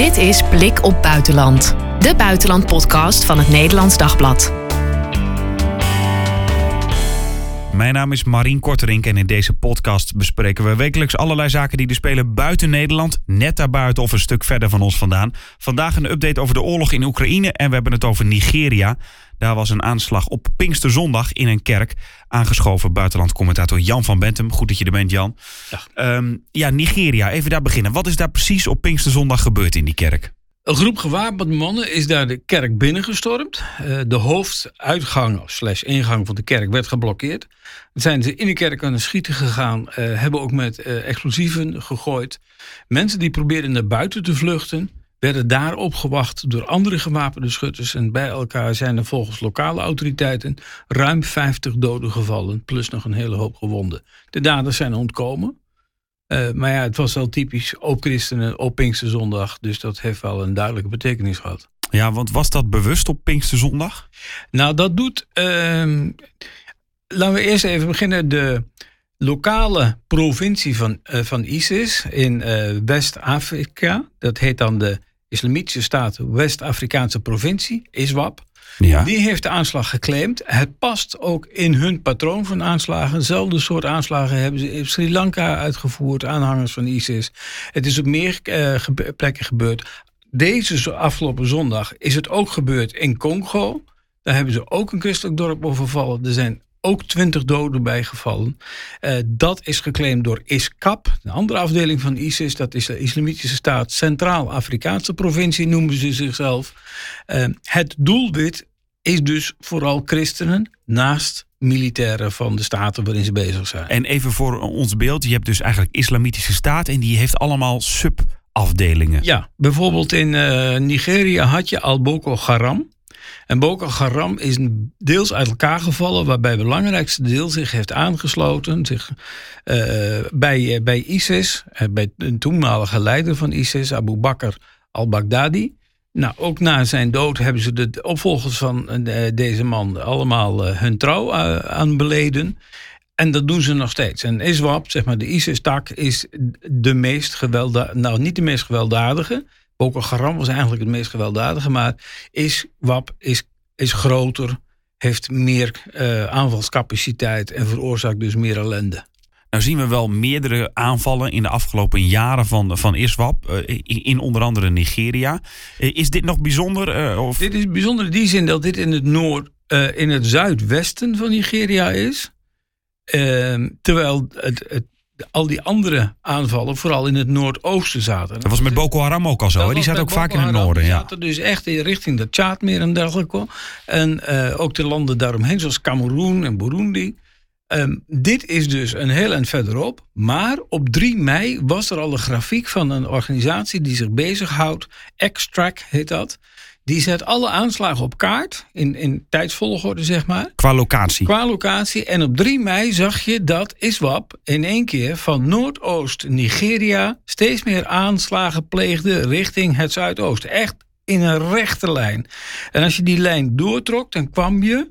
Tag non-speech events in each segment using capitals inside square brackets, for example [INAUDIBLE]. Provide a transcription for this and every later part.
Dit is Blik op Buitenland, de buitenlandpodcast van het Nederlands Dagblad. Mijn naam is Marien Korterink en in deze podcast bespreken we wekelijks allerlei zaken die er spelen buiten Nederland, net daarbuiten of een stuk verder van ons vandaan. Vandaag een update over de oorlog in Oekraïne en we hebben het over Nigeria. Daar was een aanslag op Pinksterzondag in een kerk. Aangeschoven buitenlandcommentator Jan van Bentum. Goed dat je er bent, Jan. Ehm, ja, Nigeria. Even daar beginnen. Wat is daar precies op Pinksterzondag gebeurd in die kerk? Een groep gewapende mannen is daar de kerk binnengestormd. Uh, de hoofduitgang slash ingang van de kerk werd geblokkeerd. Dan zijn ze in de kerk aan het schieten gegaan. Uh, hebben ook met uh, explosieven gegooid. Mensen die probeerden naar buiten te vluchten werden daar opgewacht door andere gewapende schutters. En bij elkaar zijn er volgens lokale autoriteiten ruim 50 doden gevallen, plus nog een hele hoop gewonden. De daders zijn ontkomen. Uh, maar ja, het was wel typisch op christenen op Pinksterzondag. Dus dat heeft wel een duidelijke betekenis gehad. Ja, want was dat bewust op Pinksterzondag? Nou, dat doet. Uh, laten we eerst even beginnen. De lokale provincie van, uh, van ISIS in West-Afrika. Dat heet dan de Islamitische Staat West-Afrikaanse provincie, ISWAP. Ja. Die heeft de aanslag geclaimd. Het past ook in hun patroon van aanslagen. Hetzelfde soort aanslagen hebben ze in Sri Lanka uitgevoerd, aanhangers van ISIS. Het is op meer uh, plekken gebeurd. Deze afgelopen zondag is het ook gebeurd in Congo. Daar hebben ze ook een christelijk dorp overvallen. Er zijn ook 20 doden bijgevallen. Uh, dat is geclaimd door ISKAP, de andere afdeling van ISIS. Dat is de Islamitische Staat Centraal-Afrikaanse provincie, noemen ze zichzelf. Uh, het doelwit is dus vooral christenen naast militairen van de staten waarin ze bezig zijn. En even voor ons beeld, je hebt dus eigenlijk Islamitische Staat en die heeft allemaal subafdelingen. Ja, bijvoorbeeld in uh, Nigeria had je al Boko Haram. En Boko Haram is deels uit elkaar gevallen, waarbij het belangrijkste deel zich heeft aangesloten zich, uh, bij, uh, bij ISIS, uh, bij een toenmalige leider van ISIS, Abu Bakr al-Baghdadi. Nou, ook na zijn dood hebben ze de opvolgers van deze man allemaal hun trouw aan beleden. En dat doen ze nog steeds. En ISWAP, zeg maar de ISIS-tak, is de meest gewelddadige, nou niet de meest gewelddadige, Boko Haram was eigenlijk het meest gewelddadige, maar is WAP is, is groter, heeft meer uh, aanvalscapaciteit en veroorzaakt dus meer ellende. Nou zien we wel meerdere aanvallen in de afgelopen jaren van, van ISWAP, uh, in, onder andere Nigeria. Uh, is dit nog bijzonder? of? Dit is bijzonder in die zin dat dit in het noord, in het zuidwesten van Nigeria is. Ehm, terwijl het, het al die andere aanvallen vooral in het noordoosten zaten. Dat was met Boko Haram ook al zo. Hè? Die zaten ook vaak in het noorden. Die zaten dus echt in richting de Tjaadmeer en dergelijke. En uh, ook de landen daaromheen, zoals Cameroen en Burundi. Um, dit is dus een heel eind verderop. Maar op 3 mei was er al een grafiek van een organisatie die zich bezighoudt. Extract heet dat. Die zet alle aanslagen op kaart, in, in tijdsvolgorde zeg maar. Qua locatie. Qua locatie. En op 3 mei zag je dat ISWAP in één keer van Noordoost Nigeria steeds meer aanslagen pleegde richting het Zuidoosten. Echt in een rechte lijn. En als je die lijn doortrok, dan kwam je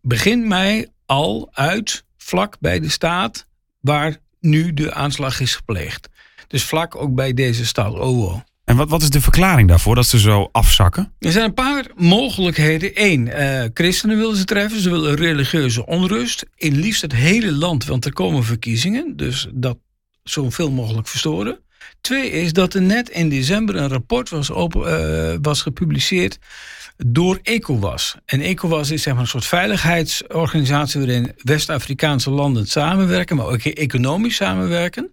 begin mei al uit vlak bij de staat waar nu de aanslag is gepleegd. Dus vlak ook bij deze stad Owo. En wat, wat is de verklaring daarvoor dat ze zo afzakken? Er zijn een paar mogelijkheden. Eén, uh, christenen willen ze treffen. Ze willen religieuze onrust. In liefst het hele land, want er komen verkiezingen. Dus dat zoveel mogelijk verstoren. Twee is dat er net in december een rapport was, open, uh, was gepubliceerd door ECOWAS. En ECOWAS is zeg maar een soort veiligheidsorganisatie waarin West-Afrikaanse landen samenwerken, maar ook economisch samenwerken.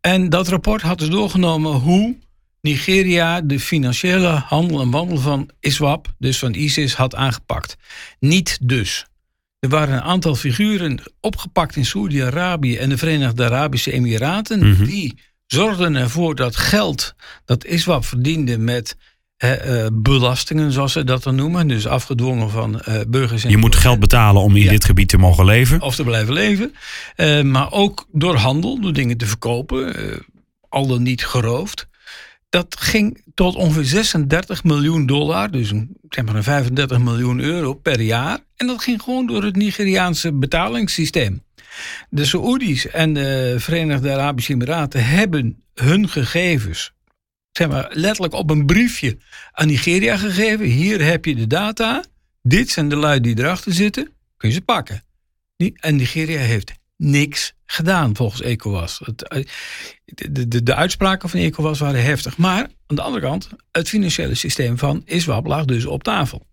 En dat rapport had dus doorgenomen hoe Nigeria de financiële handel en wandel van ISWAP, dus van ISIS, had aangepakt. Niet dus. Er waren een aantal figuren opgepakt in Saudi-Arabië en de Verenigde Arabische Emiraten. Mm -hmm. Die zorgden ervoor dat geld dat ISWAP verdiende met uh, belastingen, zoals ze dat dan noemen. Dus afgedwongen van uh, burgers. En je moet geld betalen om in ja. dit gebied te mogen leven. Of te blijven leven. Maar ook door handel, door dingen te verkopen. al dan niet geroofd. Dat ging tot ongeveer 36 miljoen dollar, dus een, zeg maar een 35 miljoen euro per jaar. En dat ging gewoon door het Nigeriaanse betalingssysteem. De Saoedi's en de Verenigde Arabische Emiraten hebben hun gegevens zeg maar, letterlijk op een briefje aan Nigeria gegeven. Hier heb je de data. Dit zijn de lui die erachter zitten. Kun je ze pakken. En Nigeria heeft niks gedaan volgens ECOWAS. Het, eh, de, de, de, uitspraken van ECOWAS waren heftig. Maar aan de andere kant, het financiële systeem van ISWAP lag dus op tafel.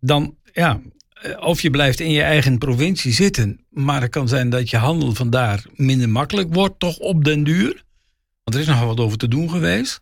Dan, ja, eh, of je blijft in je eigen provincie zitten, maar het kan zijn dat je handel vandaar minder makkelijk wordt, toch op den duur. Want er is nogal wat over te doen geweest.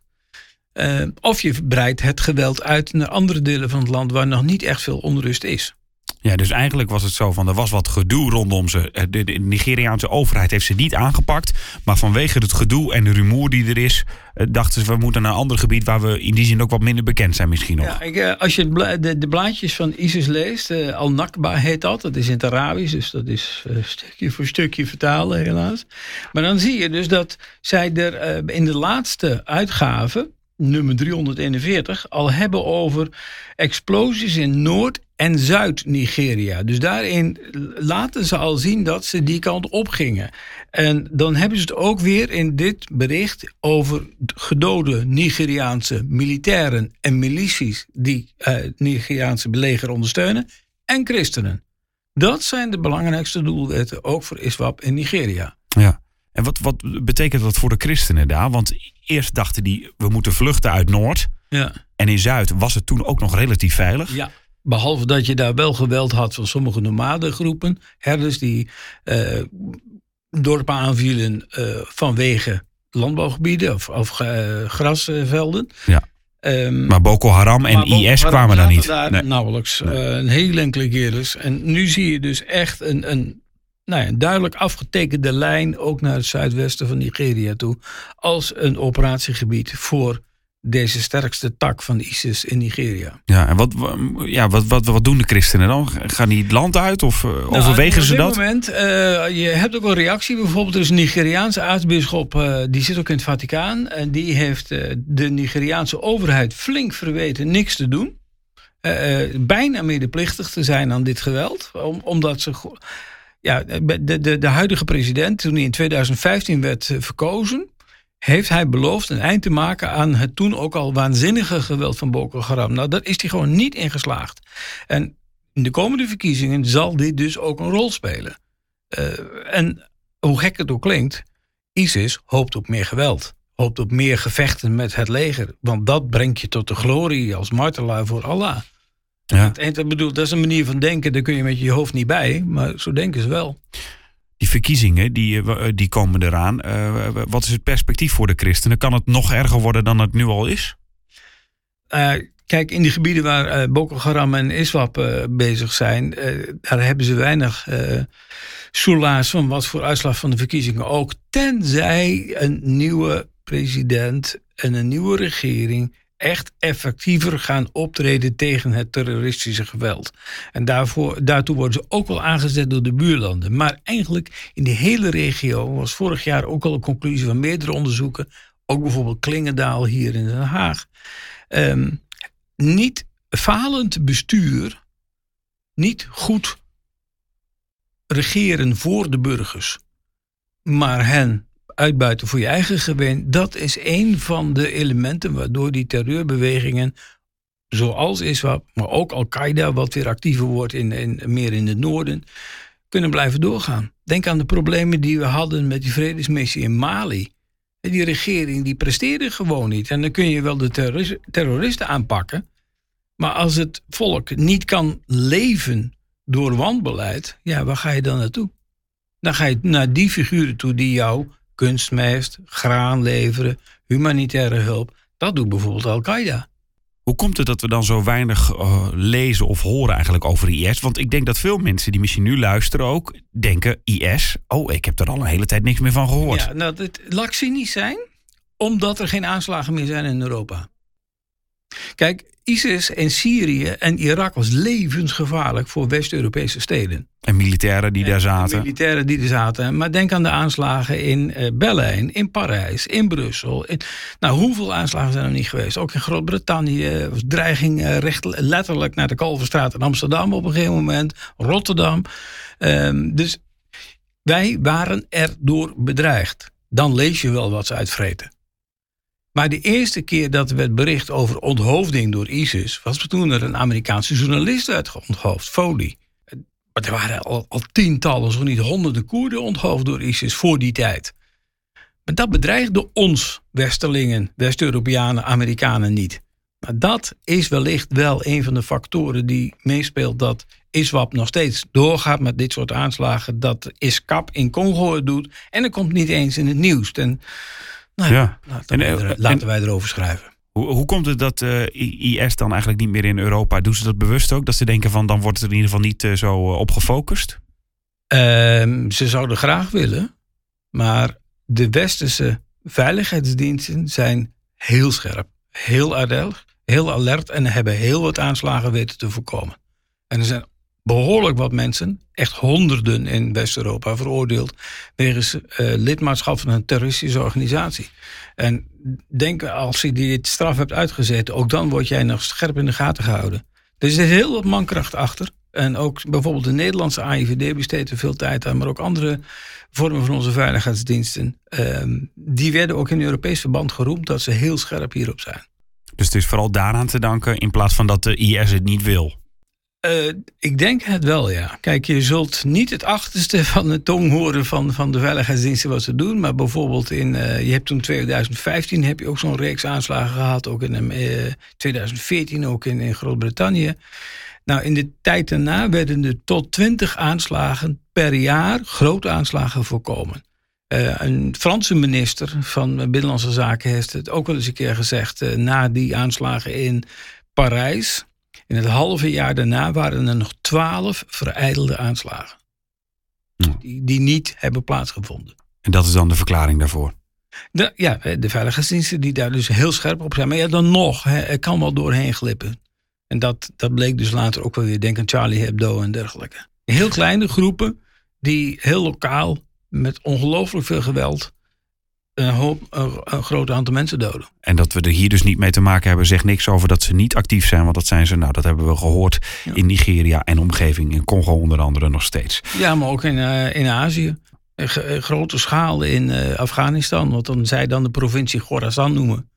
Uh, of je breidt het geweld uit naar andere delen van het land waar nog niet echt veel onrust is. Ja, dus eigenlijk was het zo van er was wat gedoe rondom ze. Eh, de, Nigeriaanse overheid heeft ze niet aangepakt. Maar vanwege het gedoe en de rumoer die er is, eh, dachten ze we moeten naar een ander gebied waar we in die zin ook wat minder bekend zijn misschien nog. Ja, ik, eh, als je de, de, blaadjes van ISIS leest, Al-Nakba heet dat. Dat is in het Arabisch, dus dat is stukje voor stukje vertalen helaas. Maar dan zie je dus dat zij er in de laatste uitgave nummer 341 al hebben over explosies in Noord- en Zuid-Nigeria. Dus daarin laten ze al zien dat ze die kant op gingen. En dan hebben ze het ook weer in dit bericht over gedode Nigeriaanse militairen en milities die het uh, Nigeriaanse beleger ondersteunen en christenen. Dat zijn de belangrijkste doelwetten, ook voor ISWAP in Nigeria. Ja. En wat, wat betekent dat voor de christenen daar? Want eerst dachten die, we moeten vluchten uit Noord. Ja. En in Zuid was het toen ook nog relatief veilig. Ja. Behalve dat je daar wel geweld had van sommige nomadengroepen. Herders die uh, dorpen aanvielen uh, vanwege landbouwgebieden of, of uh, grasvelden. Ja. Um, maar Boko Haram en IS kwamen daar niet. Daar nee. Nauwelijks. Nee. een hele enkele keer dus. En nu zie je dus echt een, een nou ja, een duidelijk afgetekende lijn ook naar het zuidwesten van Nigeria toe. Als een operatiegebied voor deze sterkste tak van ISIS in Nigeria. Ja, en wat, ja, wat, wat, wat doen de christenen dan? Gaan die het land uit of nou, overwegen ze dat? Op dit moment, uh, je hebt ook een reactie. Bijvoorbeeld er is een Nigeriaanse aartsbisschop, uh, die zit ook in het Vaticaan. En die heeft uh, de Nigeriaanse overheid flink verweten niks te doen. bijna medeplichtig te zijn aan dit geweld. Om, omdat ze ja, de, de, de huidige president, toen hij in 2015 werd eh, verkozen, heeft hij beloofd een eind te maken aan het toen ook al waanzinnige geweld van Boko Haram. Nou, daar is hij gewoon niet in geslaagd. En in de komende verkiezingen zal dit dus ook een rol spelen. Uh, en hoe gek het ook klinkt, ISIS hoopt op meer geweld. Hoopt op meer gevechten met het leger. Want dat brengt je tot de glorie als martelaar voor Allah. Ja. Het, bedoel, dat is een manier van denken, daar kun je met je hoofd niet bij, maar zo denken ze wel. Die verkiezingen die, eh, die komen eraan. Uh, wat is het perspectief voor de christenen? Kan het nog erger worden dan het nu al is? Uh, kijk, in die gebieden waar Boko Haram en ISWAP bezig zijn, daar hebben ze weinig soelaas van wat voor uitslag van de verkiezingen ook. Tenzij een nieuwe president en een nieuwe regering echt effectiever gaan optreden tegen het terroristische geweld. En daarvoor, daartoe worden ze ook wel aangezet door de buurlanden. Maar eigenlijk in de hele regio was vorig jaar ook al een conclusie van meerdere onderzoeken. Ook bijvoorbeeld Klingendaal hier in Den Haag. Um, niet falend bestuur, niet goed regeren voor de burgers, maar hen uitbuiten voor je eigen gewin, dat is een van de elementen waardoor die terreurbewegingen, zoals ISWAP, maar ook Al-Qaeda, wat weer actiever wordt in, in, meer in het noorden, kunnen blijven doorgaan. Denk aan de problemen die we hadden met die vredesmissie in Mali. Die regering die presteerde gewoon niet. En dan kun je wel de terroristen aanpakken. Maar als het volk niet kan leven door wanbeleid, ja, waar ga je dan naartoe? Dan ga je naar die figuren toe die jou kunstmest, graan leveren, humanitaire hulp. Dat doet bijvoorbeeld Al-Qaeda. Hoe komt het dat we dan zo weinig uh, lezen of horen eigenlijk over IS? Want ik denk dat veel mensen die misschien nu luisteren ook denken IS. Oh, ik heb er al een hele tijd niks meer van gehoord. Ja, nou, het laat cynisch zijn, omdat er geen aanslagen meer zijn in Europa. Kijk, ISIS in Syrië en Irak was levensgevaarlijk voor West-Europese steden. En militairen die daar zaten. Militairen die er zaten. Maar denk aan de aanslagen in uh, Berlijn, in Parijs, in Brussel. In, nou, hoeveel aanslagen zijn er niet geweest? Ook in Groot-Brittannië was dreiging uh, recht, letterlijk naar de Kalverstraat in Amsterdam op een gegeven moment. Rotterdam. Um, dus wij waren erdoor bedreigd. Dan lees je wel wat ze uitvreten. Maar de eerste keer dat er werd bericht over onthoofding door ISIS, was toen er een Amerikaanse journalist werd onthoofd, Foley. Maar er waren al, al tientallen, zo niet honderden Koerden onthoofd door ISIS voor die tijd. Maar dat bedreigde ons, Westerlingen, West-Europeanen, Amerikanen niet. Maar dat is wellicht wel een van de factoren die meespeelt dat ISWAP nog steeds doorgaat met dit soort aanslagen. Dat ISCAP in Congo het doet. En dat komt niet eens in het nieuws. En, nou ja, laten, wij, er, laten wij erover schrijven. Hoe, hoe komt het dat uh, eh, IS dan eigenlijk niet meer in Europa? Doen ze dat bewust ook? Dat ze denken van dan wordt het er in ieder geval niet uh, zo uh, op gefocust? Ehm, ze zouden graag willen. Maar de westerse veiligheidsdiensten zijn heel scherp. Heel alert, heel alert en hebben heel wat aanslagen weten te voorkomen. En er zijn behoorlijk wat mensen, echt honderden in West-Europa, veroordeeld wegens uh, lidmaatschap van een terroristische organisatie. En denk, als je dit straf hebt uitgezeten, ook dan word jij nog scherp in de gaten gehouden. Er zit heel wat mankracht achter. En ook bijvoorbeeld de Nederlandse AIVD besteedt er veel tijd aan, maar ook andere vormen van onze veiligheidsdiensten. Ehm, die werden ook in Europees verband geroemd dat ze heel scherp hierop zijn. Dus het is vooral daaraan te danken in plaats van dat de IS het niet wil. Uh, ik denk het wel, ja. Kijk, je zult niet het achterste [LAUGHS] van de tong horen van, van de veiligheidsdiensten wat ze doen. Maar bijvoorbeeld in, uh, je hebt toen 2015 heb je ook zo'n reeks aanslagen gehad. Ook in uh, 2014 ook in, in Groot-Brittannië. Nou, in de tijd daarna werden er tot 20 aanslagen per jaar, grote aanslagen voorkomen. Een Franse minister van Binnenlandse Zaken heeft het ook wel eens een keer gezegd. na die aanslagen in Parijs in het halve jaar daarna waren er nog twaalf vereidelde aanslagen. Die, die niet hebben plaatsgevonden. En dat is dan de verklaring daarvoor? De, ja, de veiligheidsdiensten die daar dus heel scherp op zijn. Maar ja, dan nog, hè, er kan wel doorheen glippen. En dat, dat bleek dus later ook wel weer. Denk aan Charlie Hebdo en dergelijke. Heel kleine groepen die heel lokaal met ongelooflijk veel geweld een, hoop, een, groot aantal mensen doden. En dat we er hier dus niet mee te maken hebben, zegt niks over dat ze niet actief zijn. Want dat zijn ze, nou, dat hebben we gehoord in Nigeria en omgeving, in Congo onder andere nog steeds. Ja, maar ook in, uh, in Azië. grote schaal in uh, Afghanistan, wat dan zij dan de provincie Khorasan noemen.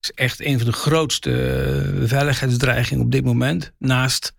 is echt een van de grootste uh, veiligheidsdreigingen op dit moment. Naast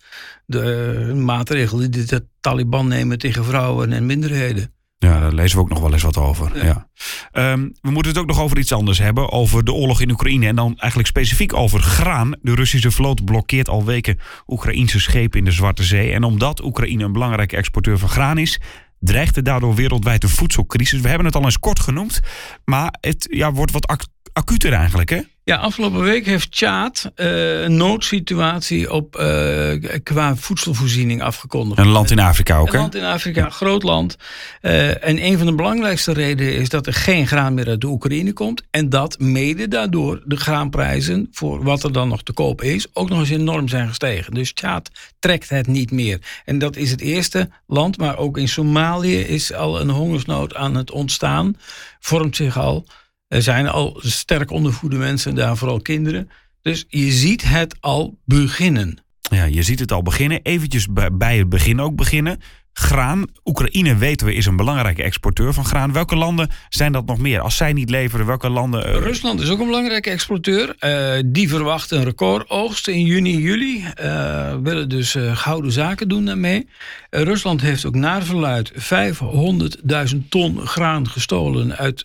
de maatregelen die de Taliban nemen tegen vrouwen en minderheden. Ja, daar lezen we ook nog wel eens wat over. Ja. Ehm, we moeten het ook nog over iets anders hebben. Over de oorlog in Oekraïne. En dan eigenlijk specifiek over graan. De Russische vloot blokkeert al weken Oekraïnse schepen in de Zwarte Zee. En omdat Oekraïne een belangrijke exporteur van graan is, dreigt er daardoor wereldwijd een voedselcrisis. We hebben het al eens kort genoemd. Maar het ja, wordt wat acuter eigenlijk, hè? Ja, afgelopen week heeft Tjaad uh, een noodsituatie op, uh, qua voedselvoorziening afgekondigd. Een land in Afrika ook, hè? Een land in Afrika, een groot land. Uh, en een van de belangrijkste redenen is dat er geen graan meer uit de Oekraïne komt. En dat mede daardoor de graanprijzen voor wat er dan nog te koop is, ook nog eens enorm zijn gestegen. Dus Tjaad trekt het niet meer. En dat is het eerste land, maar ook in Somalië is al een hongersnood aan het ontstaan. Vormt zich al. Er zijn al sterk ondervoede mensen daar, vooral kinderen. Dus je ziet het al beginnen. Ja, je ziet het al beginnen. Eventjes bij het begin ook beginnen. Graan. Oekraïne weten we is een belangrijke exporteur van graan. Welke landen zijn dat nog meer? Als zij niet leveren, welke landen... Uh... Rusland is ook een belangrijke exporteur. Uh, die verwacht een recordoogst in juni, juli. Uh, willen dus gouden zaken doen daarmee. Rusland heeft ook naar verluid 500.000 ton graan gestolen uit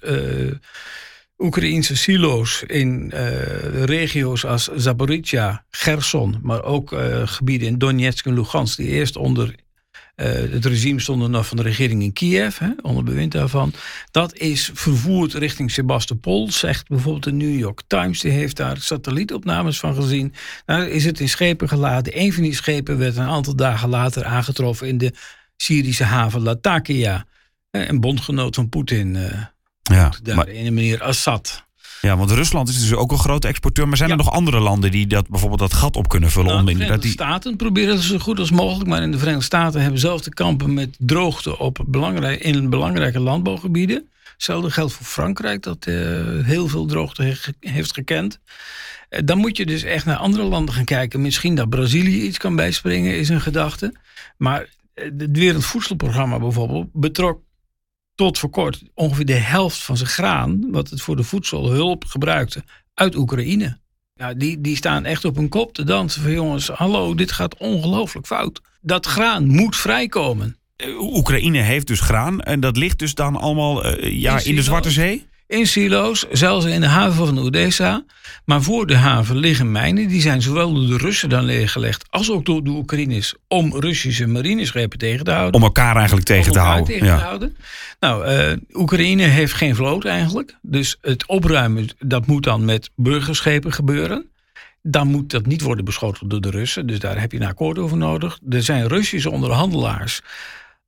Oekraïnse silo's in uh, regio's als Zaporizhia, Gerson, maar ook uh, gebieden in Donetsk en Lugansk, die eerst onder uh, het regime stonden nog van de regering in Kiev, hè, onder bewind daarvan. Dat is vervoerd richting Sebastopol, zegt bijvoorbeeld de New York Times. Die heeft daar satellietopnames van gezien. Daar is het in schepen geladen. Een van die schepen werd een aantal dagen later aangetroffen in de Syrische haven Latakia. Een bondgenoot van Poetin. Ja, daar maar, in een manier Assad. Ja, want Rusland is dus ook een grote exporteur. Maar zijn er nog andere landen die dat, bijvoorbeeld dat gat op kunnen vullen? Nou, om de Verenigde die... Staten proberen het zo goed als mogelijk. Maar in de Verenigde Staten hebben zelf te kampen met droogte op belangrijk, in belangrijke landbouwgebieden. Hetzelfde geldt voor Frankrijk, dat uh, heel veel droogte heeft gekend. Uh, dan moet je dus echt naar andere landen gaan kijken. Misschien dat Brazilië iets kan bijspringen, is een gedachte. Maar uh, het Wereldvoedselprogramma bijvoorbeeld betrok tot voor kort ongeveer de helft van zijn graan, wat het voor de voedselhulp gebruikte, uit Oekraïne. Ja, die, die staan echt op hun kop te dansen van jongens, hallo, dit gaat ongelooflijk fout. Dat graan moet vrijkomen. Eh, Oekraïne heeft dus graan en dat ligt dus dan allemaal eh, ja, in de. Zwarte Zee? In silo's, zelfs in de haven van Odessa. Maar voor de haven liggen mijnen. Die zijn zowel door de Russen dan leeggelegd als ook door de Oekraïners. Om Russische marineschepen tegen te houden. Om elkaar eigenlijk tegen te elkaar houden. tegen te houden. Nou, eh, Oekraïne heeft geen vloot eigenlijk. Dus het opruimen, dat moet dan met burgerschepen gebeuren. Dan moet dat niet worden beschoten door de Russen. Dus daar heb je een akkoord over nodig. Er zijn Russische onderhandelaars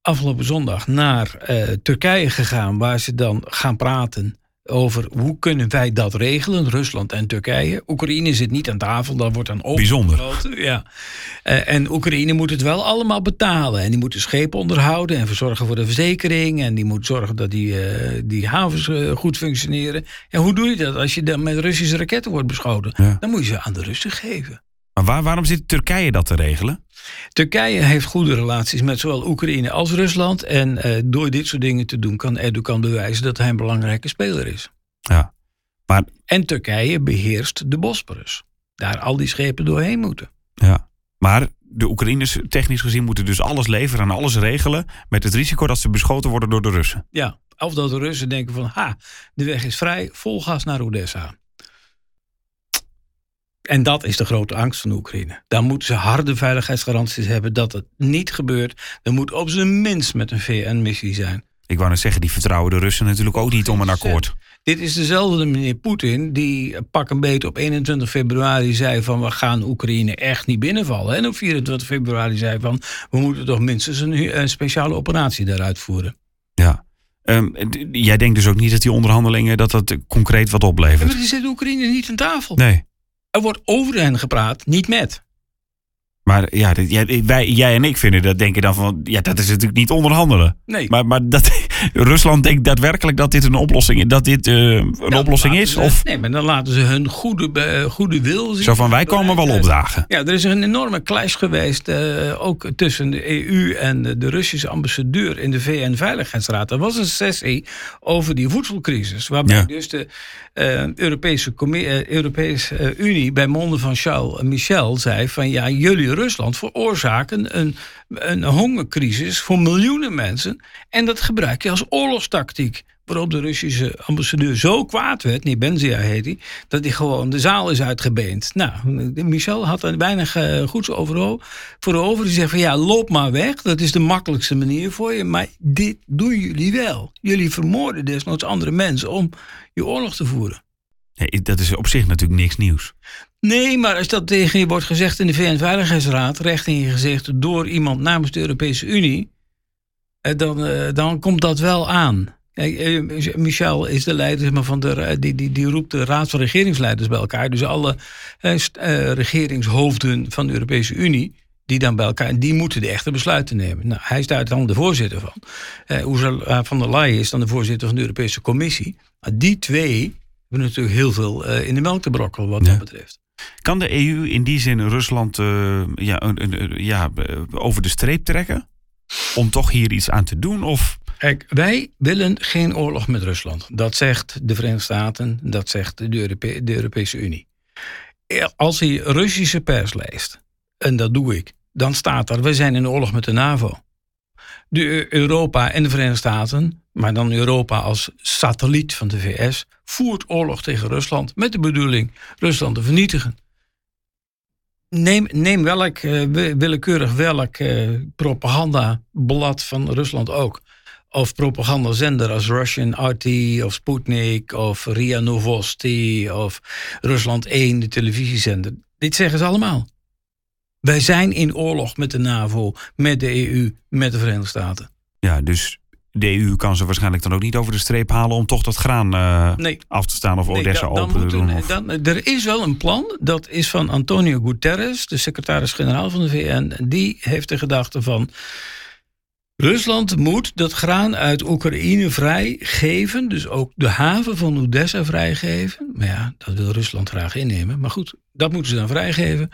afgelopen zondag naar eh, Turkije gegaan, waar ze dan gaan praten over hoe kunnen wij dat regelen, Rusland en Turkije. Oekraïne zit niet aan tafel, dat wordt dan ook Bijzonder. Ja. Eh, en Oekraïne moet het wel allemaal betalen. En die moet de schepen onderhouden en verzorgen voor de verzekering. En die moet zorgen dat die, eh, die havens eh, goed functioneren. En hoe doe je dat als je dan met Russische raketten wordt beschoten? Ja. Dan moet je ze aan de Russen geven. Maar waar, waarom zit Turkije dat te regelen? Turkije heeft goede relaties met zowel Oekraïne als Rusland. En eh, door dit soort dingen te doen kan Erdogan bewijzen dat hij een belangrijke speler is. Ja. Maar En Turkije beheerst de Bosporus. Daar al die schepen doorheen moeten. Ja, maar de Oekraïners technisch gezien moeten dus alles leveren en alles regelen met het risico dat ze beschoten worden door de Russen. Ja, of dat de Russen denken van, ha, de weg is vrij, vol gas naar Odessa. En dat is de grote angst van Oekraïne. Daar moeten ze harde veiligheidsgaranties hebben dat het niet gebeurt. Er moet op zijn minst met een VN-missie zijn. Ik wou net zeggen, die vertrouwen de Russen natuurlijk ook niet om een akkoord. Dit is dezelfde meneer Poetin die pak een beet op 21 februari zei van we gaan Oekraïne echt niet binnenvallen. En op 24 februari zei van we moeten toch minstens een, een speciale operatie daar uitvoeren. Ja. D- jij denkt dus ook niet dat die onderhandelingen dat dat concreet wat Ja, oplevert? maar die zit Oekraïne niet aan tafel. Nee. Er wordt over hen gepraat, niet met. Maar ja, jij, wij, jij en ik vinden dat denken dan van ja, dat is natuurlijk niet onderhandelen. Nee. Maar, maar dat, [LAUGHS] Rusland denkt daadwerkelijk dat dit een oplossing, dat dit, eh, een Dan oplossing is? ze- Of Nee, maar dan laten ze hun goede, goede wil zien. zo van wij komen wel opdagen. Ja, er is een enorme clash geweest, eh, ook tussen de EU en de, de Russische ambassadeur in de VN-veiligheidsraad. Er was een sessie over die voedselcrisis, waarbij Ja. dus de eh, Europese, eh, eh, Unie bij monden van Charles Michel zei van ja, jullie Rusland veroorzaken een, een hongercrisis voor miljoenen mensen en dat gebruik je als oorlogstactiek. Waarop de Russische ambassadeur zo kwaad werd, nee, Benzia heet hij, dat hij gewoon de zaal is uitgebeend. Nou, Michel had er weinig eh, goeds over. Die zegt van ja, loop maar weg. Dat is de makkelijkste manier voor je. Maar dit doen jullie wel. Jullie vermoorden desnoods andere mensen om je oorlog te voeren. Nee, dat is op zich natuurlijk niks nieuws. Nee, maar als dat tegen je wordt gezegd in de VN-veiligheidsraad, recht in je gezicht door iemand namens de Europese Unie, eh, dan, eh, dan komt dat wel aan. Eh, Michel is de leider maar, van de, ra- die, die, die roept de Raad van Regeringsleiders bij elkaar. Dus alle eh, eh, regeringshoofden van de Europese Unie, die dan bij elkaar, die moeten de echte besluiten nemen. Nou, hij is daar dan de voorzitter van. Eh Ursula van der Leyen is dan de voorzitter van de Europese Commissie. Maar die twee hebben natuurlijk heel veel eh, in de melk te brokkelen wat Ja. dat betreft. Kan de EU in die zin Rusland eh, ja, ja, eh, over de streep trekken? Om toch hier iets aan te doen? Of Kijk, wij willen geen oorlog met Rusland. Dat zegt de Verenigde Staten, dat zegt de, de Europese Unie. Als je Russische pers leest, en dat doe ik, dan staat er: we zijn in oorlog met de NAVO. De Eu- Europa en de Verenigde Staten, maar dan Europa als satelliet van de VS, voert oorlog tegen Rusland met de bedoeling Rusland te vernietigen. Neem, neem welk, eh, wi- willekeurig welk eh, propagandablad van Rusland ook. Of propagandazender als Russian RT of Sputnik of RIA Novosti of Rusland 1, de televisiezender. Dit zeggen ze allemaal. Wij zijn in oorlog met de NAVO, met de EU, met de Verenigde Staten. ja, dus de EU kan ze waarschijnlijk dan ook niet over de streep halen om toch dat graan eh, Nee. af te staan of Nee, Odessa dan- dan open te doen. Of... dan- er is wel een plan, dat is van Antonio Guterres, de secretaris-generaal van de VN. Die heeft de gedachte van. Rusland moet dat graan uit Oekraïne vrijgeven. Dus ook de haven van Odessa vrijgeven. Maar ja, dat wil Rusland graag innemen. Maar goed, dat moeten ze dan vrijgeven.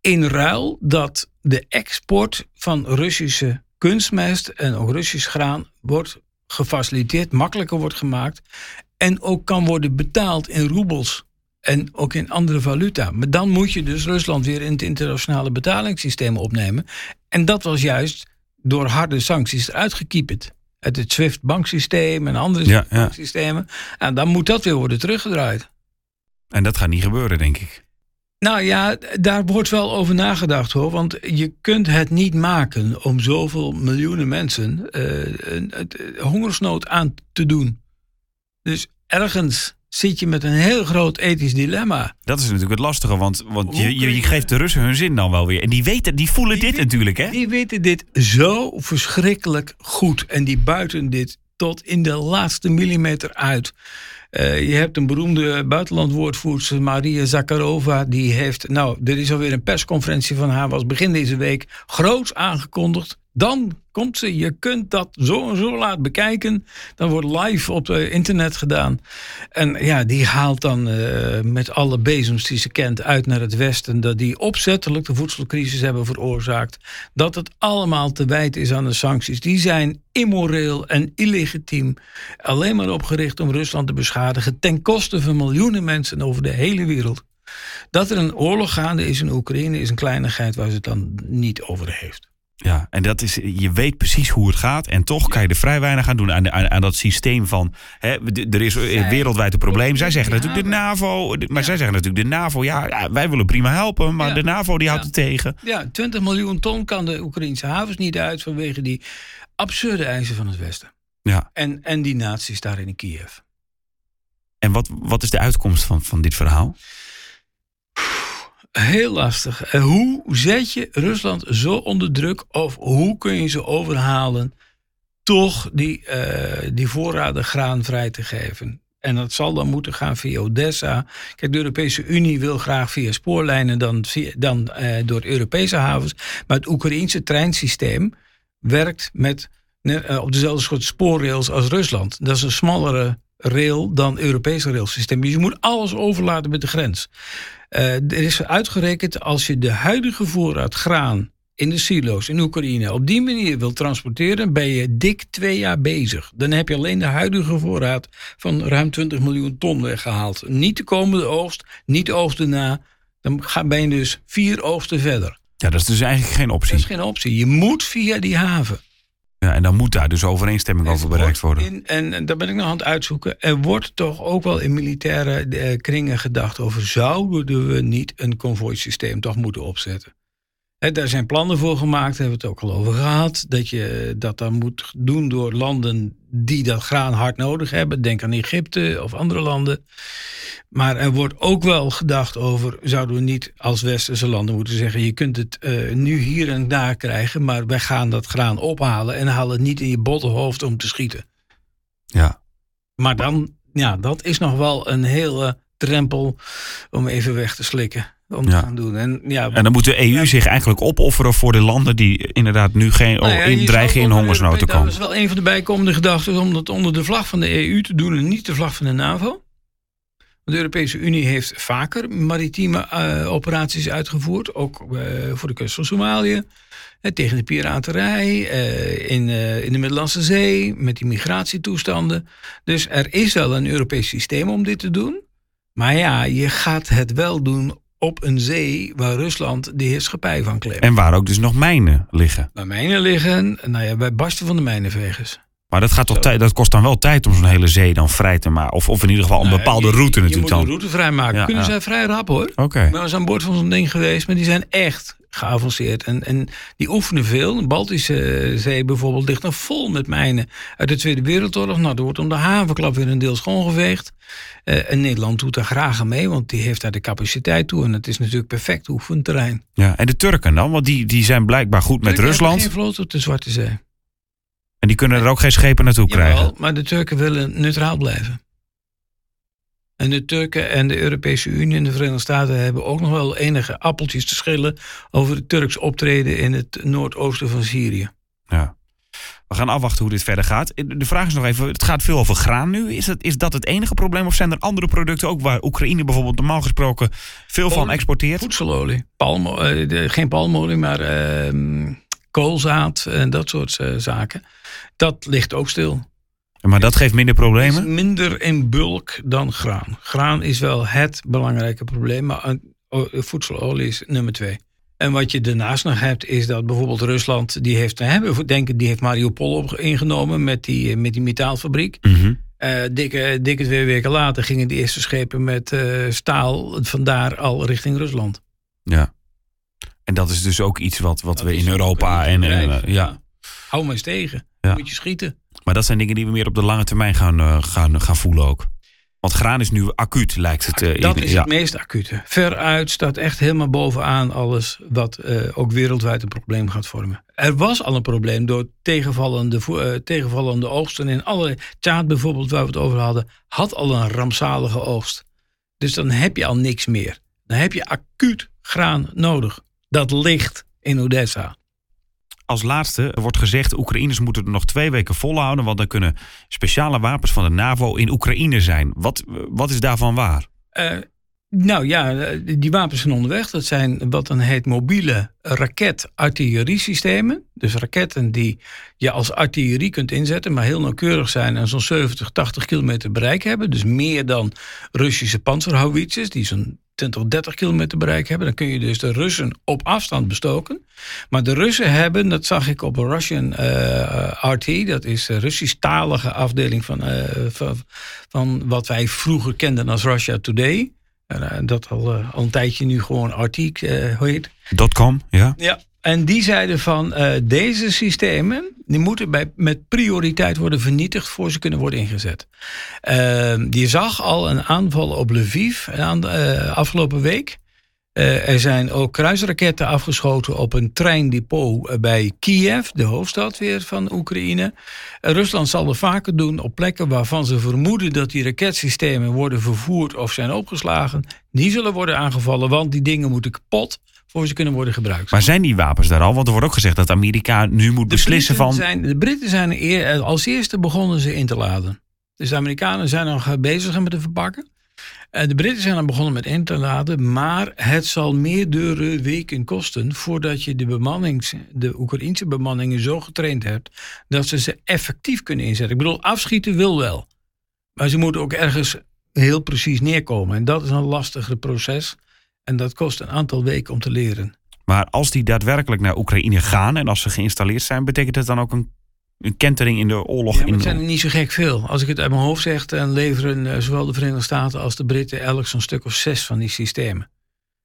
In ruil dat de export van Russische kunstmest en ook Russisch graan wordt gefaciliteerd, makkelijker wordt gemaakt. En ook kan worden betaald in roebels. En ook in andere valuta. Maar dan moet je dus Rusland weer in het internationale betalingssysteem opnemen. En dat was juist door harde sancties eruit gekieperd. Uit het SWIFT-banksysteem en andere Ja, ja. banksystemen. En dan moet dat weer worden teruggedraaid. En dat gaat niet gebeuren, denk ik. Nou ja, daar wordt wel over nagedacht hoor. Want je kunt het niet maken om zoveel miljoenen mensen een hongersnood aan te doen. Dus ergens zit je met een heel groot ethisch dilemma. Dat is natuurlijk het lastige, want, want je, je, geeft de Russen hun zin dan wel weer. En die weten, die voelen Die dit natuurlijk, hè? Die weten dit zo verschrikkelijk goed. En die buiten dit tot in de laatste millimeter uit. Eh, je hebt een beroemde buitenlandwoordvoerster, Maria Zakharova. Die heeft, nou, er is alweer een persconferentie van haar, was begin deze week groots aangekondigd. Dan komt ze, je kunt dat zo en zo laat bekijken. Dan wordt live op het internet gedaan. En ja, die haalt dan eh, met alle bezems die ze kent uit naar het westen. Dat die opzettelijk de voedselcrisis hebben veroorzaakt. Dat het allemaal te wijten is aan de sancties. Die zijn immoreel en illegitiem. Alleen maar opgericht om Rusland te beschadigen. Ten koste van miljoenen mensen over de hele wereld. Dat er een oorlog gaande is in Oekraïne is een kleinigheid waar ze het dan niet over heeft. Ja, en dat is, je weet precies hoe het gaat. En toch kan je er vrij weinig aan doen aan, aan, aan dat systeem van. Hè, er is Zij- wereldwijd een probleem. Zij zeggen natuurlijk de NAVO. de- Maar Ja. zij zeggen natuurlijk de NAVO. Ja, wij willen prima helpen. Maar Ja. de NAVO die houdt het tegen. Ja, 20 miljoen ton kan de Oekraïnse havens niet uit vanwege die absurde eisen van het Westen. Ja. En, en die naties daar in Kiev. En wat, wat is de uitkomst van, van dit verhaal? Heel lastig. En hoe zet je Rusland zo onder druk? Of hoe kun je ze overhalen toch die, eh, die voorraden graan vrij te geven? En dat zal dan moeten gaan via Odessa. Kijk, de Europese Unie wil graag via spoorlijnen dan, dan eh, door Europese havens. Maar het Oekraïense treinsysteem werkt met, eh, op dezelfde soort spoorrails als Rusland. Dat is een smallere rail dan Europese railsysteem. Dus je moet alles overlaten met de grens. Eh, er is uitgerekend als je de huidige voorraad graan in de silo's in Oekraïne op die manier wil transporteren, ben je dik twee jaar bezig. Dan heb je alleen de huidige voorraad van ruim 20 miljoen ton weggehaald. Niet de komende oogst, niet de oogst erna. Dan ben je dus vier oogsten verder. Ja, dat is dus eigenlijk geen Dat optie. is geen optie. Je moet via die haven. Ja, en dan moet daar dus overeenstemming over bereikt worden. In, en, en daar ben ik nog aan het uitzoeken. Er wordt toch ook wel in militaire eh, kringen gedacht over... zouden we niet een konvooisysteem toch moeten opzetten? Daar zijn plannen voor gemaakt, daar hebben we het ook al over gehad. Dat je dat dan moet doen door landen die dat graan hard nodig hebben. Denk aan Egypte of andere landen. Maar er wordt ook wel gedacht over... zouden we niet als westerse landen moeten zeggen... je kunt het eh, nu hier en daar krijgen... maar wij gaan dat graan ophalen... en halen het niet in je botte hoofd om te schieten. Ja. Maar dan, ja, dat is nog wel een hele drempel om even weg te slikken. Om Ja. te gaan doen. En, ja, En dan moet de EU zich eigenlijk opofferen voor de landen die inderdaad nu geen, nou ja, in dreigen in hongersnood te komen. Dat is wel een van de bijkomende gedachten om dat onder de vlag van de EU te doen en niet de vlag van de NAVO. De Europese Unie heeft vaker maritieme eh, operaties uitgevoerd, ook eh, voor de kust van Somalië. eh, tegen de piraterij in, in de Middellandse Zee, met die migratietoestanden. Dus er is wel een Europees systeem om dit te doen. Maar ja, je gaat het wel doen op een zee waar Rusland de heerschappij van claimt. En waar ook dus nog mijnen liggen. Waar mijnen liggen, nou ja, wij barsten van de mijnenvegers. Maar dat, gaat toch tijd, dat kost dan wel tijd om zo'n hele zee dan vrij te maken. Of, of in ieder geval een Nou, bepaalde je- route je natuurlijk moet dan. een route vrijmaken. Ja, Kunnen ja. zij vrij rap hoor. Oké. Ben eens aan boord van zo'n ding geweest, maar die zijn echt geavanceerd. En, en die oefenen veel. De Baltische Zee bijvoorbeeld ligt nog vol met mijnen uit de Tweede Wereldoorlog. Nou, er wordt om de havenklap weer een deel schoongeveegd. Eh, en Nederland doet daar graag aan mee, want die heeft daar de capaciteit toe. En het is natuurlijk perfect oefenterrein. Ja. En de Turken dan? Want die, die zijn blijkbaar goed met Rusland. geen vloot op de Zwarte Zee. En die kunnen er ook geen schepen naartoe krijgen. Maar de Turken willen neutraal blijven. En de Turken en de Europese Unie en de Verenigde Staten hebben ook nog wel enige appeltjes te schillen over het Turks optreden in het noordoosten van Syrië. Ja. We gaan afwachten hoe dit verder gaat. De vraag is nog even, het gaat veel over graan nu. Is dat, is dat het enige probleem of zijn er andere producten ook waar Oekraïne bijvoorbeeld normaal gesproken veel van exporteert? Voedselolie. Palmo, eh, geen palmolie, maar ehm, koolzaad en dat soort eh, zaken. Dat ligt ook stil. Maar dat geeft minder is problemen? minder in bulk dan graan. Graan is wel het belangrijke probleem, maar eh, voedselolie is nummer twee. En wat je daarnaast nog hebt, is dat bijvoorbeeld Rusland, die heeft, hè, we denken, die heeft Mariupol op, ingenomen met die, eh, met die metaalfabriek. Mhm. Eh, dikke, dikke twee weken later gingen de eerste schepen met eh, staal vandaar al richting Rusland. Ja. En dat is dus ook iets wat, wat Dat we in Europa en, ja. Hou maar eens tegen. Ja. Moet je schieten. Maar dat zijn dingen die we meer op de lange termijn gaan, eh, gaan, gaan voelen ook. Want graan is nu acuut, lijkt het. eh, Dat in- is ja. het meest acute. Veruit staat echt helemaal bovenaan alles wat eh, ook wereldwijd een probleem gaat vormen. Er was al een probleem door tegenvallende, eh, tegenvallende oogsten. In alle Tjaad bijvoorbeeld, waar we het over hadden, had al een rampzalige oogst. Dus dan heb je al niks meer. Dan heb je acuut graan nodig. Dat ligt in Odessa. Als laatste wordt gezegd, Oekraïners moeten er nog twee weken volhouden, want dan kunnen speciale wapens van de NAVO in Oekraïne zijn. Wat, wat is daarvan waar? Eh, nou ja, eh, die wapens zijn onderweg. Dat zijn wat dan heet mobiele raket-artilleriesystemen. Dus raketten die je als artillerie kunt inzetten, maar heel nauwkeurig zijn en zo'n 70, 80 kilometer bereik hebben. Dus meer dan Russische panzerhouwitsers, die zo'n 20, 30 kilometer bereik hebben. Dan kun je dus de Russen op afstand bestoken. Maar de Russen hebben, dat zag ik op Russian eh, RT, dat is de Russisch-talige afdeling van, eh, van, van wat wij vroeger kenden als Russia Today. Eh, dat al, eh, al een tijdje nu gewoon RT eh, heet. .com, ja? Ja. En die zeiden van eh, deze systemen die moeten bij, met prioriteit worden vernietigd voor ze kunnen worden ingezet. Eh, die zag al een aanval op Lviv aan- eh, afgelopen week. Eh, er zijn ook kruisraketten afgeschoten op een treindepot eh, bij Kiev, de hoofdstad weer van Oekraïne. Eh, Rusland zal er vaker doen op plekken waarvan ze vermoeden dat die raketsystemen worden vervoerd of zijn opgeslagen. Die zullen worden aangevallen, want die dingen moeten kapot voor ze kunnen worden gebruikt. Maar zijn die wapens daar al? Want er wordt ook gezegd dat Amerika nu moet De beslissen Britten van... Zijn, de Britten zijn eer, als eerste begonnen ze in te laden. Dus de Amerikanen zijn nog eh, bezig met te verpakken. Eh, De Britten zijn al begonnen met in te laden, maar het zal meerdere weken kosten voordat je de, bemannings, de Oekraïnse bemanningen zo getraind hebt dat ze ze effectief kunnen inzetten. Ik bedoel, afschieten wil wel, maar ze moeten ook ergens heel precies neerkomen. En dat is een lastiger proces en dat kost een aantal weken om te leren. Maar als die daadwerkelijk naar Oekraïne gaan en als ze geïnstalleerd zijn, betekent dat dan ook een, een kentering in de oorlog? Ja, in het zijn er niet zo gek veel. Als ik het uit mijn hoofd zeg, dan leveren eh, zowel de Verenigde Staten als de Britten elk zo'n stuk of zes van die systemen.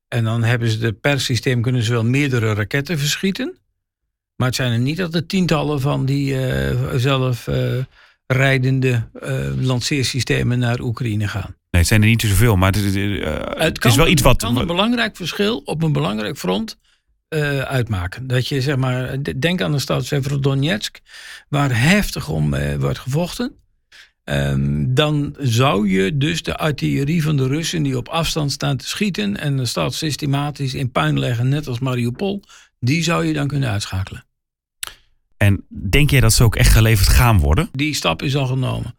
En dan hebben ze de per systeem kunnen ze wel meerdere raketten verschieten. Maar het zijn er niet dat er tientallen van die eh, zelf eh, rijdende lanceersystemen naar Oekraïne gaan. Nee, het zijn er niet zoveel, maar het, is- het is wel iets wat... kan een belangrijk verschil op een belangrijk front eh, uitmaken. Dat je zeg maar, denk aan de stad Severodonetsk, waar heftig om eh, wordt gevochten. Ehm, dan zou je dus de artillerie van de Russen die op afstand staan te schieten en de stad systematisch in puin leggen, net als Mariupol, die zou je dan kunnen uitschakelen. En denk jij dat ze ook echt geleverd gaan worden? Die stap is al genomen.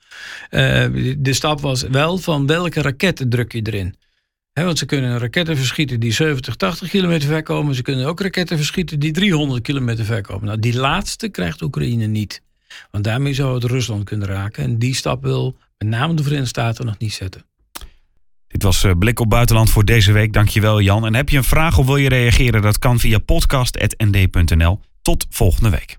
Eh, de stap was wel van welke raketten druk je erin. Want ze kunnen raketten verschieten die 70, 80 kilometer ver komen. Ze kunnen ook raketten verschieten die 300 kilometer ver komen. Nou, die laatste krijgt Oekraïne niet. Want daarmee zou het Rusland kunnen raken. En die stap wil met name de Verenigde Staten nog niet zetten. Dit was eh, Blik op Buitenland voor deze week. Dankjewel Jan. En heb je een vraag of wil je reageren? Dat kan via podcast.nd.nl. Tot volgende week.